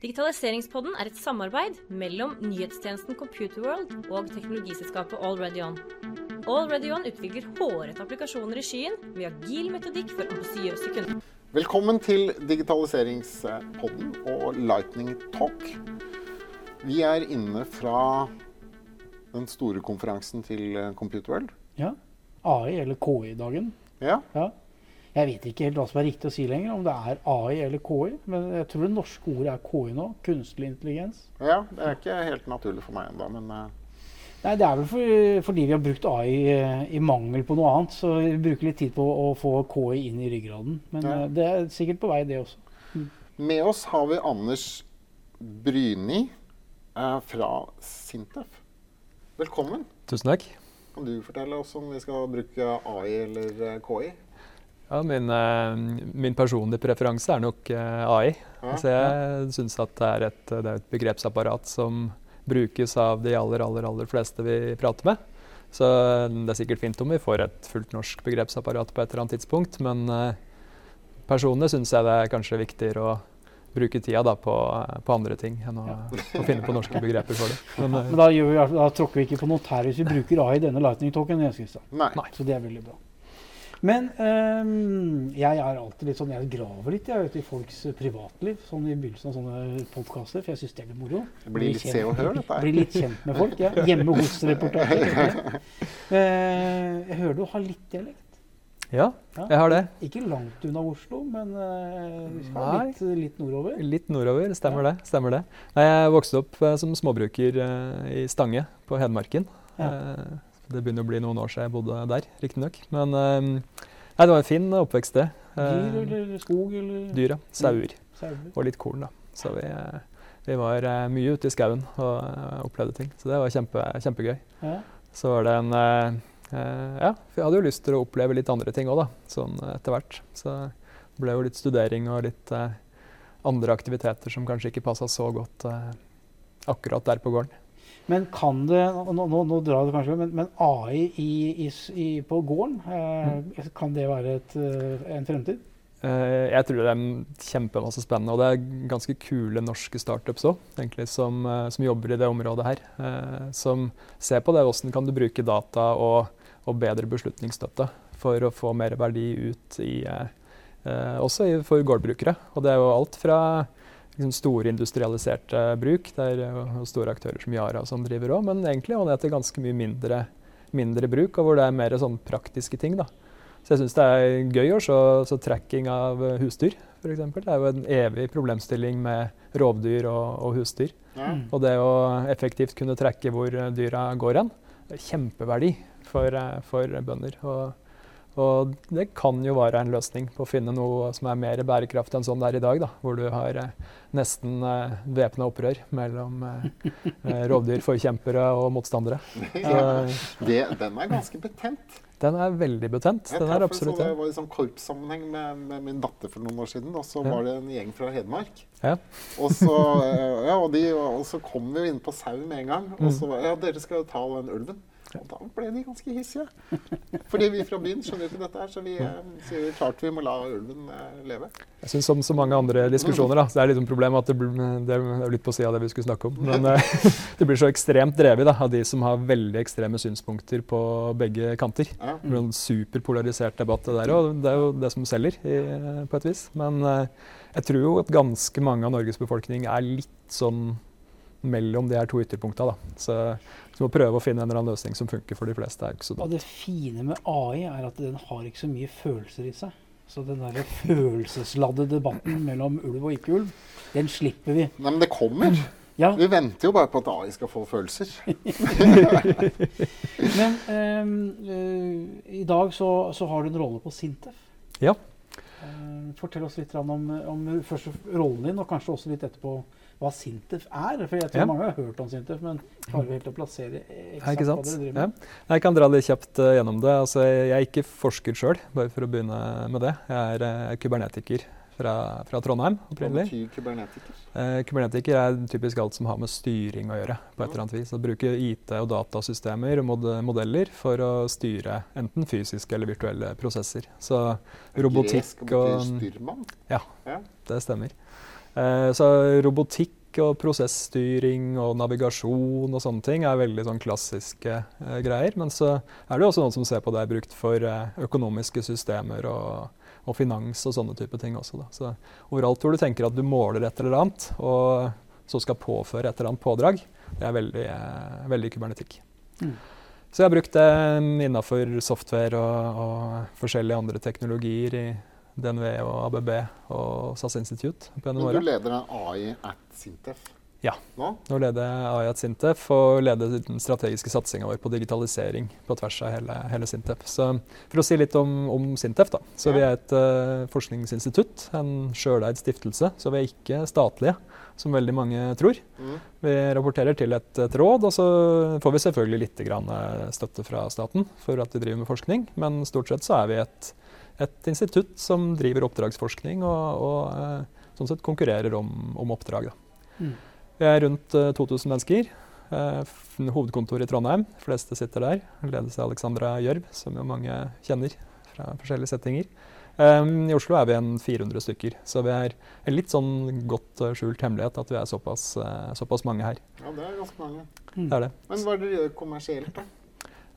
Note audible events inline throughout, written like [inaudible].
Digitaliseringspodden er et samarbeid mellom nyhetstjenesten Computerworld og teknologiselskapet AlreadyOn. AlreadyOn utvikler hårete applikasjoner i skyen med agil metodikk for ambisiøse kunder. Velkommen til digitaliseringspodden og Lightning Talk. Vi er inne fra den store konferansen til Computerworld. Ja. AI eller KI-dagen. Ja, Ja. Jeg vet ikke helt hva som er riktig å si lenger, om det er AI eller KI. Men jeg tror det norske ordet er KI nå. Kunstig intelligens. ja, det er ikke helt naturlig for meg ennå, men uh... Nei, Det er vel for, fordi vi har brukt AI eh, i mangel på noe annet. Så vi bruker litt tid på å få KI inn i ryggraden. Men Ja. eh, det er sikkert på vei, det også. med oss har vi Anders Bryni eh, fra Sintef. Velkommen. Tusen takk. Kan du fortelle oss om vi skal bruke AI eller KI? Ja, min, eh, min personlige preferanse er nok eh, AI. Altså jeg syns at det er, et, det er et begrepsapparat som brukes av de aller, aller, aller fleste vi prater med. Så det er sikkert fint om vi får et fullt norsk begrepsapparat på et eller annet tidspunkt, men eh, personlig syns jeg det er kanskje viktigere å bruke tida da på, på andre ting enn å, å finne på norske begreper for det. Men, eh, Men da, gjør vi, da tråkker vi ikke på noe tær hvis vi bruker AI i denne lightning-talken. Jens Nei. Nei. Så det er veldig bra. Men um, jeg er alltid litt sånn, jeg graver litt jeg vet, i folks privatliv sånn i begynnelsen av sånne podkaster, for jeg syns det er litt moro. Det blir litt se og hør, dette her. Blir litt kjent med folk. Ja. Hjemme hos-reportasjer. Jeg. [laughs] Uh, jeg hører du har litt dialekt. ja, Ja. jeg har det. Ikke langt unna Oslo, men uh, vi skal Nei. litt, litt nordover. Litt nordover, stemmer det. stemmer det. Nei, jeg vokste opp uh, som småbruker eh, i Stange på Hedmarken. Ja. Det begynner å bli noen år siden jeg bodde der, riktignok. Men eh, nei, det var en fin oppvekst, det. Dyr eller skog eller dyr, ja. Sauer. Og litt korn, da. Så vi, eh, vi var eh, mye ute i skauen og eh, opplevde ting. Så det var kjempe, kjempegøy. Ja. Så var det en Ja, for jeg hadde jo lyst til å oppleve litt andre ting òg, da. Sånn etter hvert. Så det ble jo litt studering og litt andre aktiviteter som kanskje ikke passa så godt akkurat der på gården. Men kan det Nå, nå, nå drar det kanskje, men, men AI i, i, i, på gården, eh, kan det være et, eh, en fremtid? Eh, jeg tror det er kjempemasse spennende, og det er ganske kule norske startups òg, egentlig, som, eh, som jobber i det området her. eh, som ser på det, hvordan kan du bruke data og, og bedre beslutningsstøtte for å få mer verdi ut i Også for gårdbrukere. Og det er jo alt fra liksom, store industrialiserte bruk, det er jo store aktører som Yara som driver òg, men egentlig og ned til ganske mye mindre, mindre bruk, og hvor det er mer sånn praktiske ting. da. Så jeg syns det er gøy å se så tracking av eh, husdyr, f.eks. Det er jo en evig problemstilling med rovdyr og, og husdyr. Mm. Og det å effektivt kunne tracke hvor eh, dyra går hen, er kjempeverdi for, eh, for bønder. Og, og det kan jo være en løsning på å finne noe som er mer bærekraftig enn sånn det er i dag, da, hvor du har eh, nesten eh, væpna opprør mellom eh, eh, rovdyrforkjempere og motstandere. [laughs] Så Det, den er ganske betent. den er veldig betent. Jeg Den er absolutt sånn, det. var i sånn korpssammenheng med, med min datter for noen år siden. Og så Ja. var det en gjeng fra Hedmark. Ja. Og så, [laughs] eh, ja, og de, og så kom vi jo inn på sau med en gang. Og Mm. så var ja, dere skal jo ta den ulven. Og da ble de ganske hissige. Fordi vi fra byen skjønner jo ikke dette her, så vi eh, sier klart vi må la ulven eh, leve. Jeg synes Som så mange andre diskusjoner da, så er det litt sånn problem at det, det er litt på sida av det vi skulle snakke om. Men eh, [laughs] det blir så ekstremt drevet da, av de som har veldig ekstreme synspunkter på begge kanter. Ja. Det blir en superpolarisert debatt, det der òg. Det er jo det som selger, i, på et vis. Men jeg tror jo at ganske mange av Norges befolkning er litt sånn mellom de her to ytterpunkta. da. Så så må prøve å finne en eller annen løsning som funker for de fleste. er ikke så Og det fine med AI er at den har ikke så mye følelser i seg. Så den der følelsesladde debatten mellom ulv og ikke ulv, den slipper vi. Nei, men det kommer. Ja, Vi venter jo bare på at AI skal få følelser. [laughs] [laughs] Men um, uh, i dag så, så har du en rolle på Sintef. Ja. Uh, fortell oss litt om, om først rollen din, og kanskje også litt etterpå hva Sintef er. For jeg tror Ja. mange har hørt om Sintef, men klarer vi helt å plassere eksakt hva dere driver Ja. med? Jeg kan dra litt kjapt uh, gjennom det. Altså, jeg er ikke forsker sjøl, bare for å begynne med det. Jeg er uh, kubernetiker fra, fra Trondheim Hva betyr kubernetiker? Eh, kubernetiker er typisk alt som har med styring å gjøre. på et eller annet vis. Å bruke IT og datasystemer og mod modeller for å styre enten fysiske eller virtuelle prosesser. Så robotikk Gresk betyr og styrmann. Ja, Ja. det stemmer. Eh, så robotikk og prosessstyring og navigasjon og sånne ting er veldig sånn klassiske eh, greier. Men så er det jo også noen som ser på det er brukt for eh, økonomiske systemer og, og, finans og sånne type ting også. Da. Så overalt hvor du tenker at du måler et eller annet, og så skal påføre et eller annet pådrag, det er veldig, veldig kubernetikk. Mm. Så jeg har brukt det innafor software og, og forskjellige andre teknologier i DNV og ABB og SAS Institute. Men du leder AI at Sintef? Ja. Nå, Nå leder jeg AI at Sintef og leder den strategiske satsinga vår på digitalisering på tvers av hele, hele, Sintef. Så For å si litt om, om Sintef, da. Så ja. vi er et uh, forskningsinstitutt, en sjøleid stiftelse. Så vi er ikke statlige, som veldig mange tror. Mm. Vi rapporterer til et, et, råd, og så får vi selvfølgelig litt grann, støtte fra staten for at vi driver med forskning, men stort sett så er vi et et institutt som driver oppdragsforskning og, og eh, sånn sett konkurrerer om, om oppdrag. Mm. Vi er rundt 2000 eh, mennesker. Eh, hovedkontor i Trondheim, de fleste sitter der. Ledes av Alexandra Gjørv, som jo mange kjenner fra forskjellige settinger. Um, I Oslo er vi en 400 stykker, så vi er en litt sånn godt uh, skjult hemmelighet at vi er såpass, uh, såpass, mange her. Ja, det er ganske mange. Mm. Det er det. Men hva er det dere gjør kommersielt, da?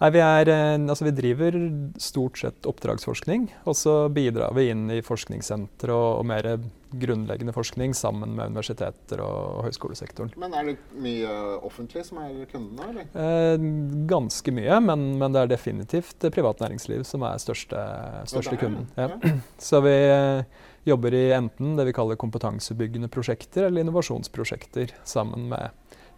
Nei, vi, er, eh, altså vi, driver stort sett oppdragsforskning, og så bidrar vi inn i forskningssentre og, og, mer grunnleggende forskning sammen med universiteter og høyskolesektoren. Men er det mye offentlig som er kundene, eller? Eh, ganske mye, men, men, det er definitivt privat næringsliv som er største, største kunden. Ja. Ja. Så vi eh, jobber i enten det vi kaller kompetansebyggende prosjekter eller innovasjonsprosjekter sammen med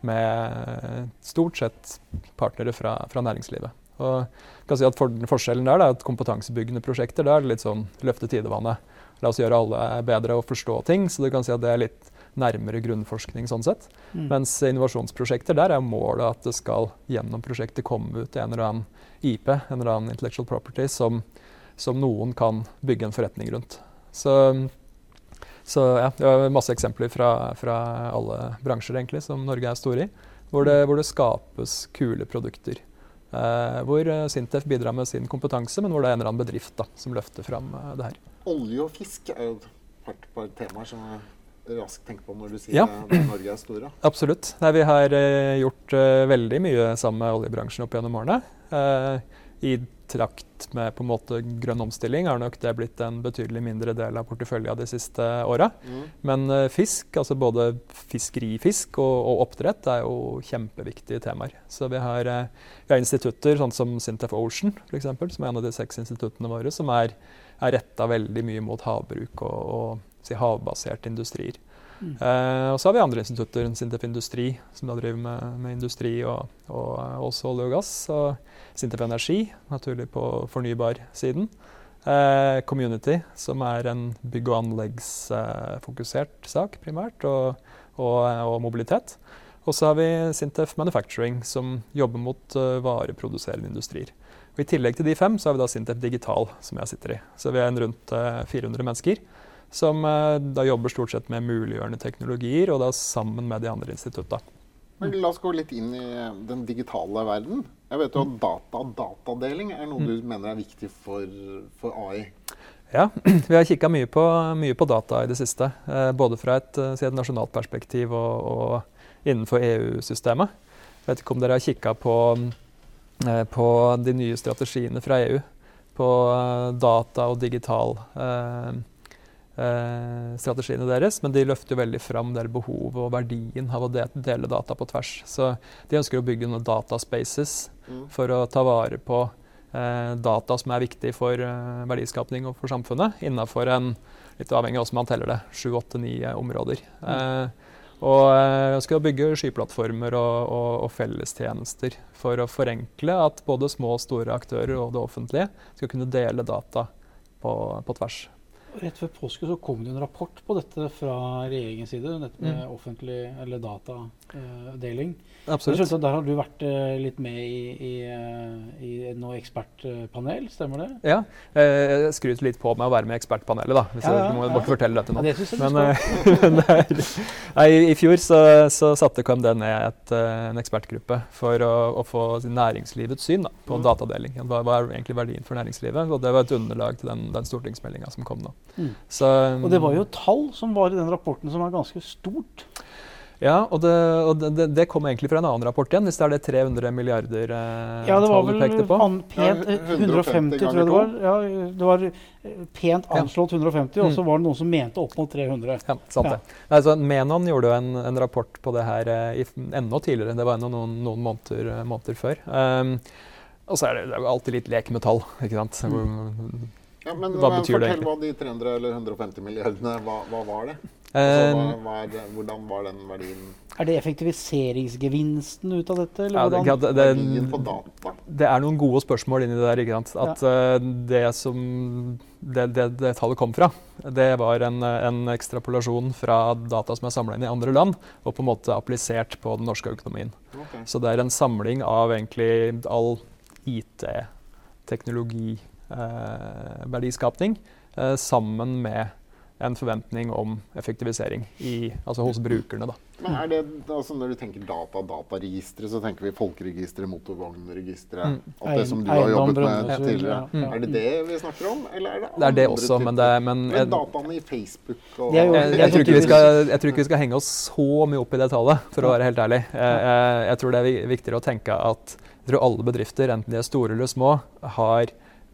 med stort sett partnere fra, fra næringslivet. Og kan si at for, Forskjellen der er at kompetansebyggende prosjekter der er litt sånn løfte tidevannet. La oss gjøre alle bedre og forstå ting. Så du kan si at det er litt nærmere grunnforskning sånn sett. Mm. Mens innovasjonsprosjekter, der er målet at det skal gjennom prosjektet komme ut en eller annen IP, en eller annen intellectual property, som, som noen kan bygge en forretning rundt. Så så ja, det var masse eksempler fra, fra alle bransjer egentlig, som Norge er stor i, hvor det, hvor det skapes kule produkter. Eh, hvor eh, Sintef bidrar med sin kompetanse, men hvor det er en eller annen bedrift da, som løfter fram eh, det her. Olje og fisk er jo et par temaer som jeg raskt tenker på når du sier ja. at Norge er stor. [clears throat] Absolutt. Nei, vi har eh, gjort eh, veldig mye sammen med oljebransjen opp gjennom årene. Eh, I trakt med på en måte grønn omstilling har nok det blitt en betydelig mindre del av porteføljen de siste åra. Mm. Men uh, fisk, altså både fiskerifisk og, og, oppdrett, er jo kjempeviktige temaer. Så vi har, uh, vi har institutter sånn som Sintef Ocean, for eksempel, som er en av de seks instituttene våre, som er, er retta veldig mye mot havbruk og, og si, havbaserte industrier. Uh, og så har vi andre institutter, Sintef Industri, som da driver med, med industri og, og, også olje og gass. Og Sintef Energi, naturlig på fornybarsiden. Eh, Community, som er en bygg- og anleggsfokusert uh, sak primært, og, og, og mobilitet. Og så har vi Sintef Manufacturing, som jobber mot vareproduserende industrier. Og I tillegg til de fem så har vi da Sintef Digital, som jeg sitter i. Så vi er en rundt 400 mennesker som eh, da jobber stort sett med muliggjørende teknologier, og da sammen med de andre institutta. Men La oss gå litt inn i den digitale verden. Jeg vet jo at Data og datadeling er noe mm. du mener er viktig for, for AI. Ja, [clears throat] vi har kikka mye, mye, på data i det siste. Eh, både fra et, si et nasjonalt perspektiv og, og innenfor EU-systemet. Jeg vet ikke om dere har kikka på, eh, på, de nye strategiene fra EU. På eh, data og digital eh, eh, strategiene deres, men de løfter jo veldig fram det behovet og verdien av å dele data på tvers. Så de ønsker å bygge noen dataspaces mm. for å ta vare på eh, data som er viktig for eh, verdiskapning og for samfunnet, innafor en, litt avhengig av hvordan man teller det, sju, åtte, ni områder. Mm. Eh, og eh, skal bygge skyplattformer og, og, og, fellestjenester for å forenkle at både små og store aktører og det offentlige skal kunne dele data på, på tvers. Rett før påske så kom det en rapport på dette fra regjeringens side. Dette med mm. offentlig eller datadeling. Absolutt. Der har du vært uh, litt med i, i, uh, i noe ekspertpanel, stemmer det? Ja. Jeg skryter litt på meg å være med i ekspertpanelet, da. Hvis ja, ja, du må, må ikke fortelle dette nå. Ja, det Men uh, [laughs] nei, i fjor så, så satte KMD ned et, en ekspertgruppe for å, å, få næringslivets syn da, på mm. datadeling. Hva, hva, er egentlig verdien for næringslivet? Og det var et underlag til den, den stortingsmeldinga som kom nå. Mm. Så, Og det var jo tall som var i den rapporten som var ganske stort. Ja, og, det, og det, det kom egentlig fra en annen rapport igjen, hvis det er det 300 milliarder eh, Ja, det var vel pekte på. an, pent, var eh, 150 150, tror jeg det var. Ja, det var eh, pent anslått 150, og Mm. så var det noen som mente opp mot 300. Ja, sant Ja. det. Nei, så Menon gjorde jo en, en rapport på det her eh, i, enda tidligere. Det var enda noen, noen måneder, eh, måneder før. Um, og så er det, det er alltid litt lek med tall, ikke sant. Mm. Ja, men, Hva men betyr det fortell egentlig? hva de 300 eller 150 milliardene, hva, hva var det? Altså, Um, hva, hva er det? Hvordan var den verdien? Er det effektiviseringsgevinsten ut av dette? Eller ja, det, ja, det, det, det er noen gode spørsmål inni det der. ikke sant? At eh, det som det, det, det tallet kom fra, det var en, en ekstrapolasjon fra data som er samla inn i andre land, og på en måte applisert på den norske økonomien. Okay. Så det er en samling av egentlig all IT-teknologi-verdiskapning eh, sammen med en forventning om effektivisering i, altså hos brukerne. Da. Men er det, altså Når du tenker data, dataregistre, så tenker vi folkeregistre, motorvognregistre Mm. Alt det som du har jobbet med tidligere. ja. Er det det vi snakker om, eller er det Det er det også, men, det, men Men dataene i Facebook og jo- jeg, jeg, tror ikke vi skal, jeg tror ikke vi skal henge oss så mye opp i det tallet, for å være helt ærlig. Jeg, jeg, jeg tror det er viktigere å tenke at jeg tror alle bedrifter, enten de er store eller små, har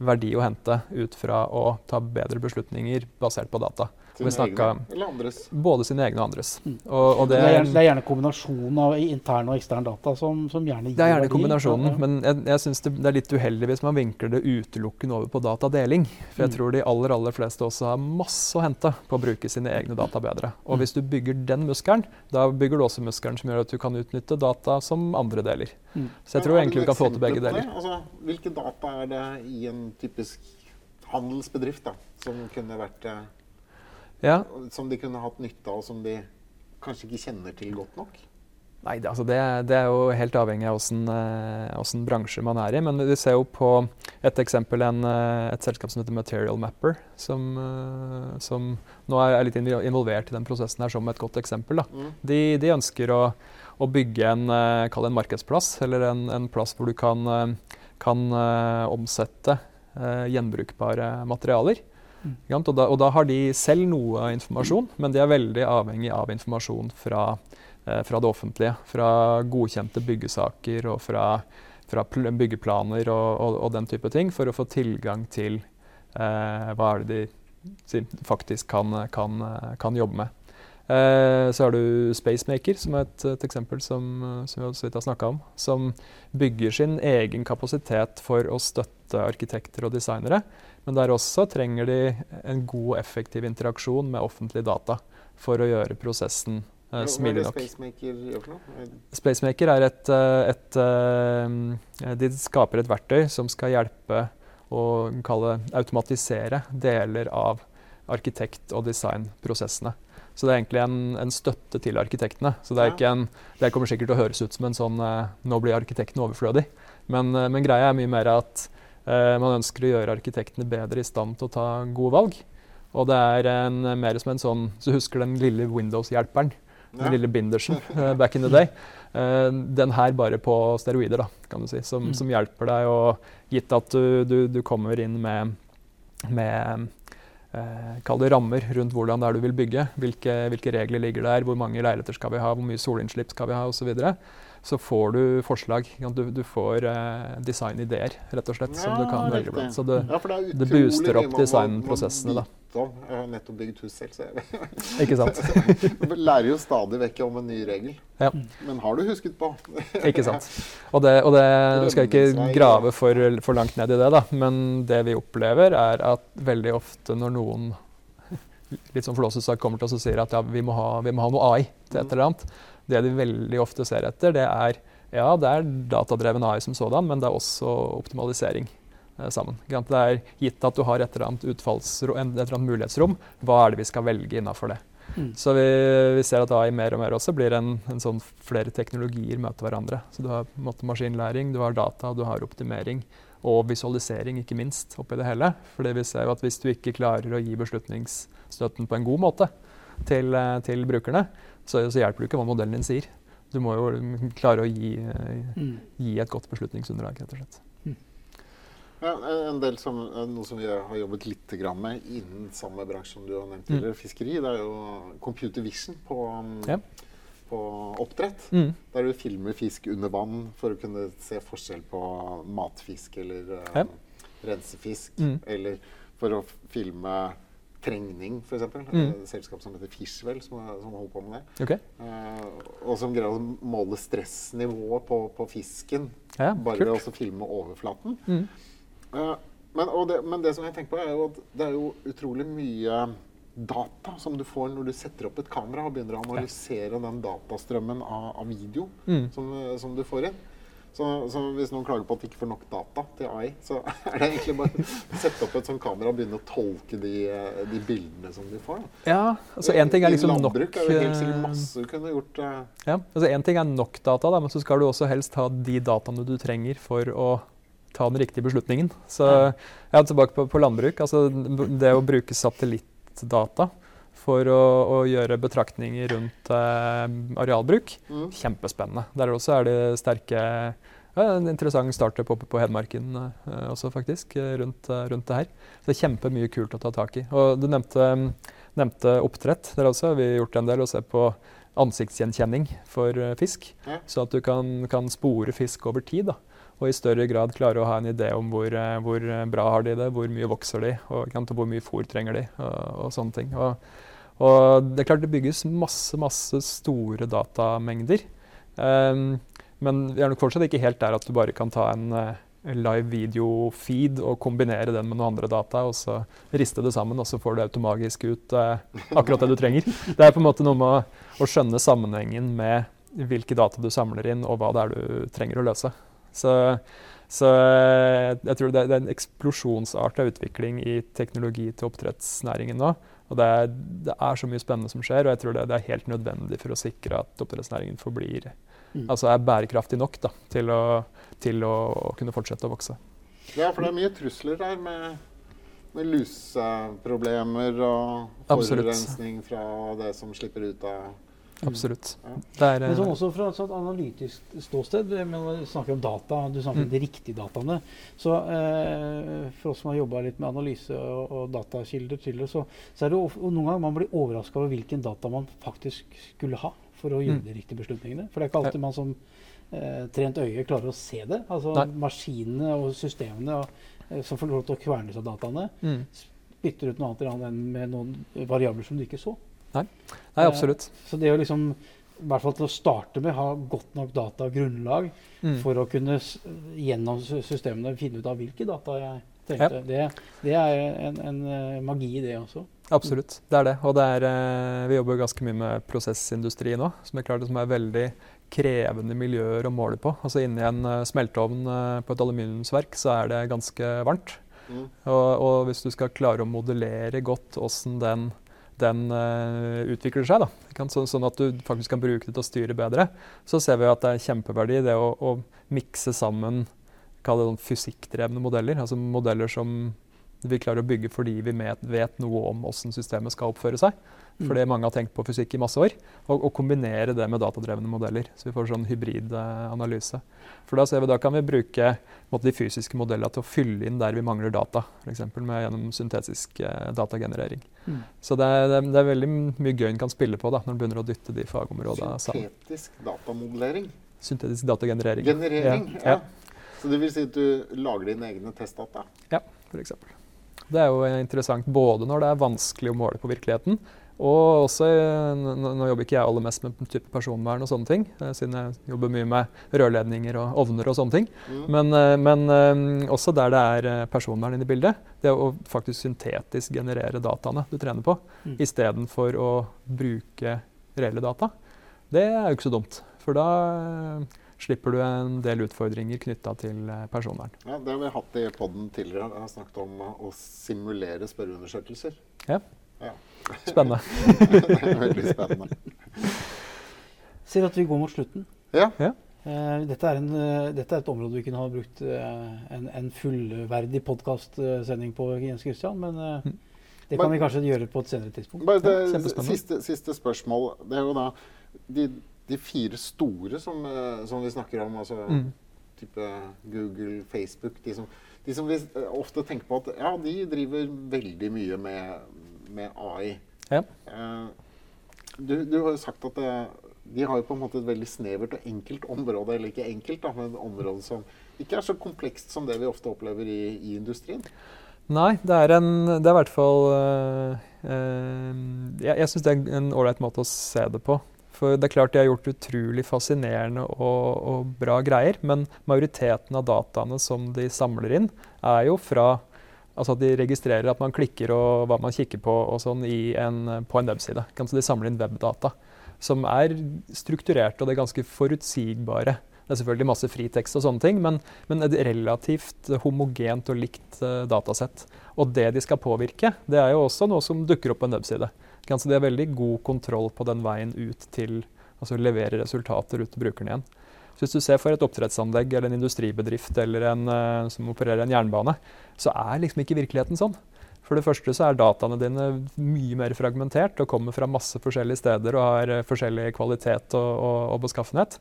verdi å hente ut fra å ta bedre beslutninger basert på data. Sine vi snakka-. Både sine egne og andres. Mm. Og, og Det det, er, gjerne, det er gjerne kombinasjonen av intern og ekstern data som, som gjerne gir Det er gjerne verdi. kombinasjonen, Ja, ja. men jeg, jeg syns det, det er litt uheldig hvis man vinkler det utelukkende over på datadeling. For jeg Mm. tror de aller aller fleste også har masse å hente på å bruke sine egne data bedre. Og Mm. hvis du bygger den muskelen, da bygger du også muskelen som gjør at du kan utnytte data som andre deler. Mm. Så jeg tror egentlig du vi kan få til begge deler. Altså, hvilke data er det i en typisk handelsbedrift da, som kunne vært eh, Ja, Som de kunne hatt nytte av, og som de kanskje ikke kjenner til godt nok? Nei, det, altså det, det er jo helt avhengig av åssen eh, bransje man er i. Men vi ser jo på et eksempel en, eh, et selskap som heter Material Mapper, som, eh, som nå er litt involvert i den prosessen her som et godt eksempel. Mm. De, de ønsker å, å bygge en, en markedsplass, eller en, en plass hvor du kan, kan omsette gjenbrukbare materialer. Og, da, og da har de selv noe informasjon, men de er veldig avhengig av informasjon fra, eh, fra det offentlige. Fra godkjente byggesaker og fra, fra byggeplaner og, og, og den type ting, for å få tilgang til eh, hva er det de faktisk kan, kan, eh, kan jobbe med. Eh, så har du Spacemaker, som er et, et eksempel som, eh, som vi så vidt har snakka om. Som bygger sin egen kapasitet for å støtte arkitekter og designere. Men der også trenger de en god og effektiv interaksjon med offentlige data for å gjøre prosessen eh, Hva er det. Spacemaker gjør for noe? Spacemaker er et, et, et eh, De skaper et verktøy som skal hjelpe å kalle automatisere deler av arkitekt- og designprosessene. Så det er egentlig en, en støtte til arkitektene. Så det, en, det kommer sikkert til å høres ut som en sånn eh, Nå blir arkitekten overflødig. Men, eh, men greia er mye mer at eh, man ønsker å gjøre arkitektene bedre i stand til å ta gode valg. Og det er en, mer som en sånn Så husker den lille Windows-hjelperen. Den Ja. lille bindersen eh, back in the day. Eh, den her bare på steroider, da, kan du si. Som, Mm. som hjelper deg, og gitt at du, du, du kommer inn med, med eh, Kall det rammer rundt hvordan det er du vil bygge. Hvilke, hvilke regler ligger der, hvor mange leiligheter skal vi ha, hvor mye solinnslipp skal vi ha osv. Så, får du forslag. Du, du får eh, designideer, rett og slett, som du kan velge blant. Så det, Ja, det, det booster opp designprosessene, da. om. Jeg har nettopp bygd hus selv, så jeg [laughs] ikke sant? [laughs] du lærer jo stadig vekk om en ny regel. Ja. Men har du husket på? [laughs] Ikke sant. Og det, og det skal jeg ikke grave for, for langt ned i det, da. Men det vi opplever, er at veldig ofte når noen litt sånn flåsete sagt kommer til oss og sier at ja, vi må, ha, vi må ha noe AI til et eller annet, det de veldig ofte ser etter, det er ja, det er datadreven AI som sådan, men det er også optimalisering eh, sammen. Det er gitt at du har et eller annet utfallsrom, et eller annet mulighetsrom, hva er det vi skal velge innafor det? Mm. Så vi, vi ser at AI mer og mer også blir en, en sånn flere teknologier møter hverandre. Så du har måte maskinlæring, du har data, du har optimering og visualisering, ikke minst, oppi det hele. Fordi vi ser jo at hvis du ikke klarer å gi beslutningsstøtten på en god måte til, eh, til brukerne, så, så hjelper det ikke hva modellen din sier. Du må jo mm, klare å gi, eh, Mm. gi et godt beslutningsunderlag, rett og slett. Ja, en del som, Noe som vi har jobbet litt med innen samme bransje som du har nevnt tidligere, fiskeri, det er jo computer vision på, Ja. på oppdrett. Mm. Der du filmer fisk under vann for å kunne se forskjell på matfisk eller eh, Ja. rensefisk. Mm. Eller for å filme trengning, f.eks. Mm. Et selskap som heter Fishwell, som, som holder på med det. Ok. Uh, og som greier å måle stressnivået på, på fisken Ja, bare ved å filme overflaten. Mm. Uh, men, det, men det som jeg tenker på, er jo at det er jo utrolig mye data som du får når du setter opp et kamera og begynner å analysere den datastrømmen av, av video Mm. som, som du får inn. Så, så hvis noen klager på at de ikke får nok data til AI, så [laughs] er det egentlig bare å sette opp et sånt kamera og begynne å tolke de, eh, de bildene som de får. da. Ja, altså en ting er I liksom nok landbruk er det helt sikkert eh, masse du kunne gjort. Uh... Ja, altså En ting er nok data, da, men så skal du også helst ha de dataene du trenger for å ta den riktige beslutningen. Så er tilbake på, på landbruk. altså Det å bruke satellittdata for å, å gjøre betraktninger rundt eh, arealbruk, mm. kjempespennende. Der også er det sterke ja, En interessant startup oppe på Hedmarken eh, også, faktisk, eh, rundt, eh, rundt det her. Så det er kjempemye kult å ta tak i. Og du nevnte, nevnte oppdrett der også. Vi har gjort en del og se på ansiktsgjenkjenning for eh, fisk. Ja. Så at du kan, kan spore fisk over tid. da. Og i større grad klare å ha en idé om hvor, eh, hvor bra har de det, hvor mye vokser de, og hvor mye fôr trenger de, og, og sånne ting. Og, og det er klart det bygges masse, masse store datamengder. Um, men vi er nok fortsatt ikke helt der at du bare kan ta en uh, live video-feed og kombinere den med noen andre data, og så riste det sammen, og så får du automagisk ut uh, akkurat det du trenger. [laughs] Det er på en måte noe med å, å skjønne sammenhengen med hvilke data du samler inn, og hva det er du trenger å løse. Så, så eh, jeg tror det er, det er en eksplosjonsarta utvikling i teknologi til oppdrettsnæringen nå. Og det er, det er så mye spennende som skjer, og jeg tror det, det er helt nødvendig for å sikre at oppdrettsnæringen forblir Mm. Altså er bærekraftig nok da, til, å, til å, å kunne fortsette å vokse. Ja, for det er mye trusler der med, med luseproblemer og forurensning fra det som slipper ut av Absolutt. Ja. Det er, Men sånn eh, også fra et sånt analytisk ståsted, vi snakker om data, du snakker Mm. om de riktige dataene. Så eh, for oss som har jobba litt med analyse og, og datakilder tidligere, så, så er det jo of- noen ganger man blir overraska over hvilken data man faktisk skulle ha for å gjøre Mm. de riktige beslutningene. For det er ikke alltid man som eh, trent øye klarer å se det. Altså Nei. maskinene og systemene og, eh, som får lov til å kverne seg dataene, mm. spytter ut noe annet enn med noen variabler som du ikke så. Nei, absolutt. Så det å liksom i hvert fall til å starte med ha godt nok data og grunnlag Mm. for å kunne gjennom systemene finne ut av hvilke data jeg trengte. Det, det er en, en eh, magi i det også. Absolutt, det er det. Og det er, eh, vi jobber ganske mye med prosessindustri nå, som er klart som er veldig krevende miljøer å måle på. Altså Inni en eh, smelteovn eh, på et aluminiumsverk så er det ganske varmt. Mm. Og, og hvis du skal klare å modellere godt åssen den, den uh, utvikler seg, da, så, sånn at du faktisk kan bruke det til å styre bedre, så ser vi at det er kjempeverdi det å, å mikse sammen sånn fysikkdrevne modeller. Altså modeller som vi klarer å bygge fordi vi vet noe om hvordan systemet skal oppføre seg. Mm. Fordi mange har tenkt på fysikk i masse år. Og, og kombinere det med datadrevne modeller. Så vi får sånn hybrid eh. For da ser vi da kan vi bruke på måte, de fysiske modellene til å fylle inn der vi mangler data. F.eks. gjennom syntetisk eh, datagenerering. Mm. Så det er, det, er, veldig mye gøy en kan spille på da, når en begynner å dytte de fagområdene sammen. Syntetisk datamodellering. Syntetisk datagenerering. Generering. Ja, Ja. Så det vil si at du lager dine egne testdata? for eksempel. Det er jo interessant både når det er vanskelig å måle på virkeligheten, og også eh, Nå, jobber ikke jeg aller mest med type personvern og sånne ting, eh, siden jeg jobber mye med rørledninger og ovner og sånne ting. Mm. Men, eh, men også der det er personvern inne i bildet. Det å faktisk syntetisk generere dataene du trener på, Mm. istedenfor å bruke reelle data. Det er jo ikke så dumt. For da slipper du en del utfordringer knytta til eh, personvern. Ja, det har vi hatt i poden tidligere. Jeg har snakket om å simulere spørreundersøkelser. Ja. Ja. Spennende. [laughs] veldig spennende. Ser at vi går mot slutten. Ja. Eh, dette, er en, eh, dette er et område vi kunne ha brukt en, en fullverdig podkastsending på, Jens Christian, men Mm. det kan vi kanskje gjøre på et senere tidspunkt. Bare det Ja, siste, siste spørsmål. Det er jo da de, de fire store som, eh, som vi snakker om, altså Mm. type Google, Facebook de som, de som vi eh, ofte tenker på at ja, de driver veldig mye med, med AI. Ja. Eh, du, du har jo sagt at de har jo på en måte et veldig snevert og enkelt område, eller ikke enkelt, da, men et område som ikke er så komplekst som det vi ofte opplever i, i industrien. Nei, det er, en, det er i hvert fall øh, øh, Jeg, jeg syns det er en ålreit måte å se det på. For det er klart de har gjort utrolig fascinerende og, og, bra greier, men majoriteten av dataene som de samler inn, er jo fra Altså at de registrerer at man klikker og hva man kikker på og sånn en, på en webside. Så de samler inn webdata som er strukturerte og det er ganske forutsigbare. Det er selvfølgelig masse fritekst og sånne ting, men, men et relativt homogent og likt uh, datasett. Og det de skal påvirke, det er jo også noe som dukker opp på en webside. Så de har veldig god kontroll på den veien ut til altså levere resultater ut til brukeren igjen. Så hvis du ser for et oppdrettsanlegg eller en industribedrift eller en uh, som opererer en jernbane, så er liksom ikke virkeligheten sånn. For det første så er dataene dine mye mer fragmentert og kommer fra masse forskjellige steder og har uh, forskjellig kvalitet og, og, og beskaffenhet.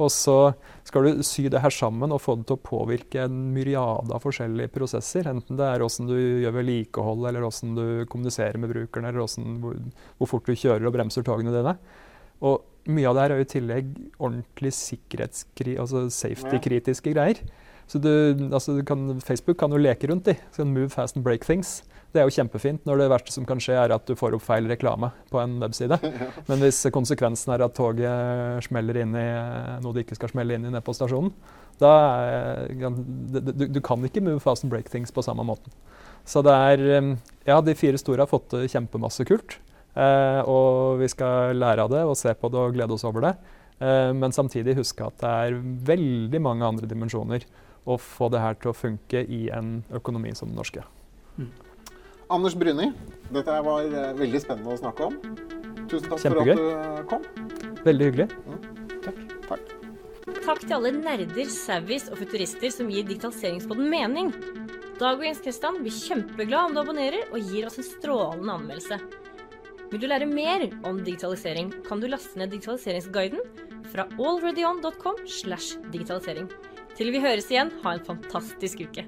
Og så skal du sy det her sammen og få det til å påvirke en myriade av forskjellige prosesser. Enten det er åssen du gjør vedlikehold, eller åssen du kommuniserer med brukeren, eller hvordan, hvor, hvor, fort du kjører og bremser togene dine. Og mye av det her er jo i tillegg ordentlig altså safety-kritiske greier. Så du, altså du kan, Facebook kan jo leke rundt. Sånn move fast and break things. Det er jo kjempefint når det verste som kan skje, er at du får opp feil reklame på en webside. [laughs] Men hvis konsekvensen er at toget smeller inn i noe det ikke skal smelle inn i nede på stasjonen, da er, du, du, kan ikke move fast and break things på samme måten. Så det er Ja, de fire store har fått til kjempemasse kult. Eh, og vi skal lære av det og se på det og glede oss over det. Eh, men samtidig huske at det er veldig mange andre dimensjoner å få det her til å funke i en økonomi som den norske. Mm. Anders Bruni, dette var uh, veldig spennende å snakke om. Tusen takk Kjempegøy. for at du uh, kom. Veldig hyggelig. Mm. Takk. takk. Takk til alle nerder, savvies og futurister som gir digitaliseringspodden mening. Dag og Jens Kristian blir kjempeglad om du abonnerer og gir oss en strålende anmeldelse. Vil du lære mer om digitalisering, kan du laste ned digitaliseringsguiden fra allreadyon.com slash digitalisering. Til vi høres igjen, ha en fantastisk uke.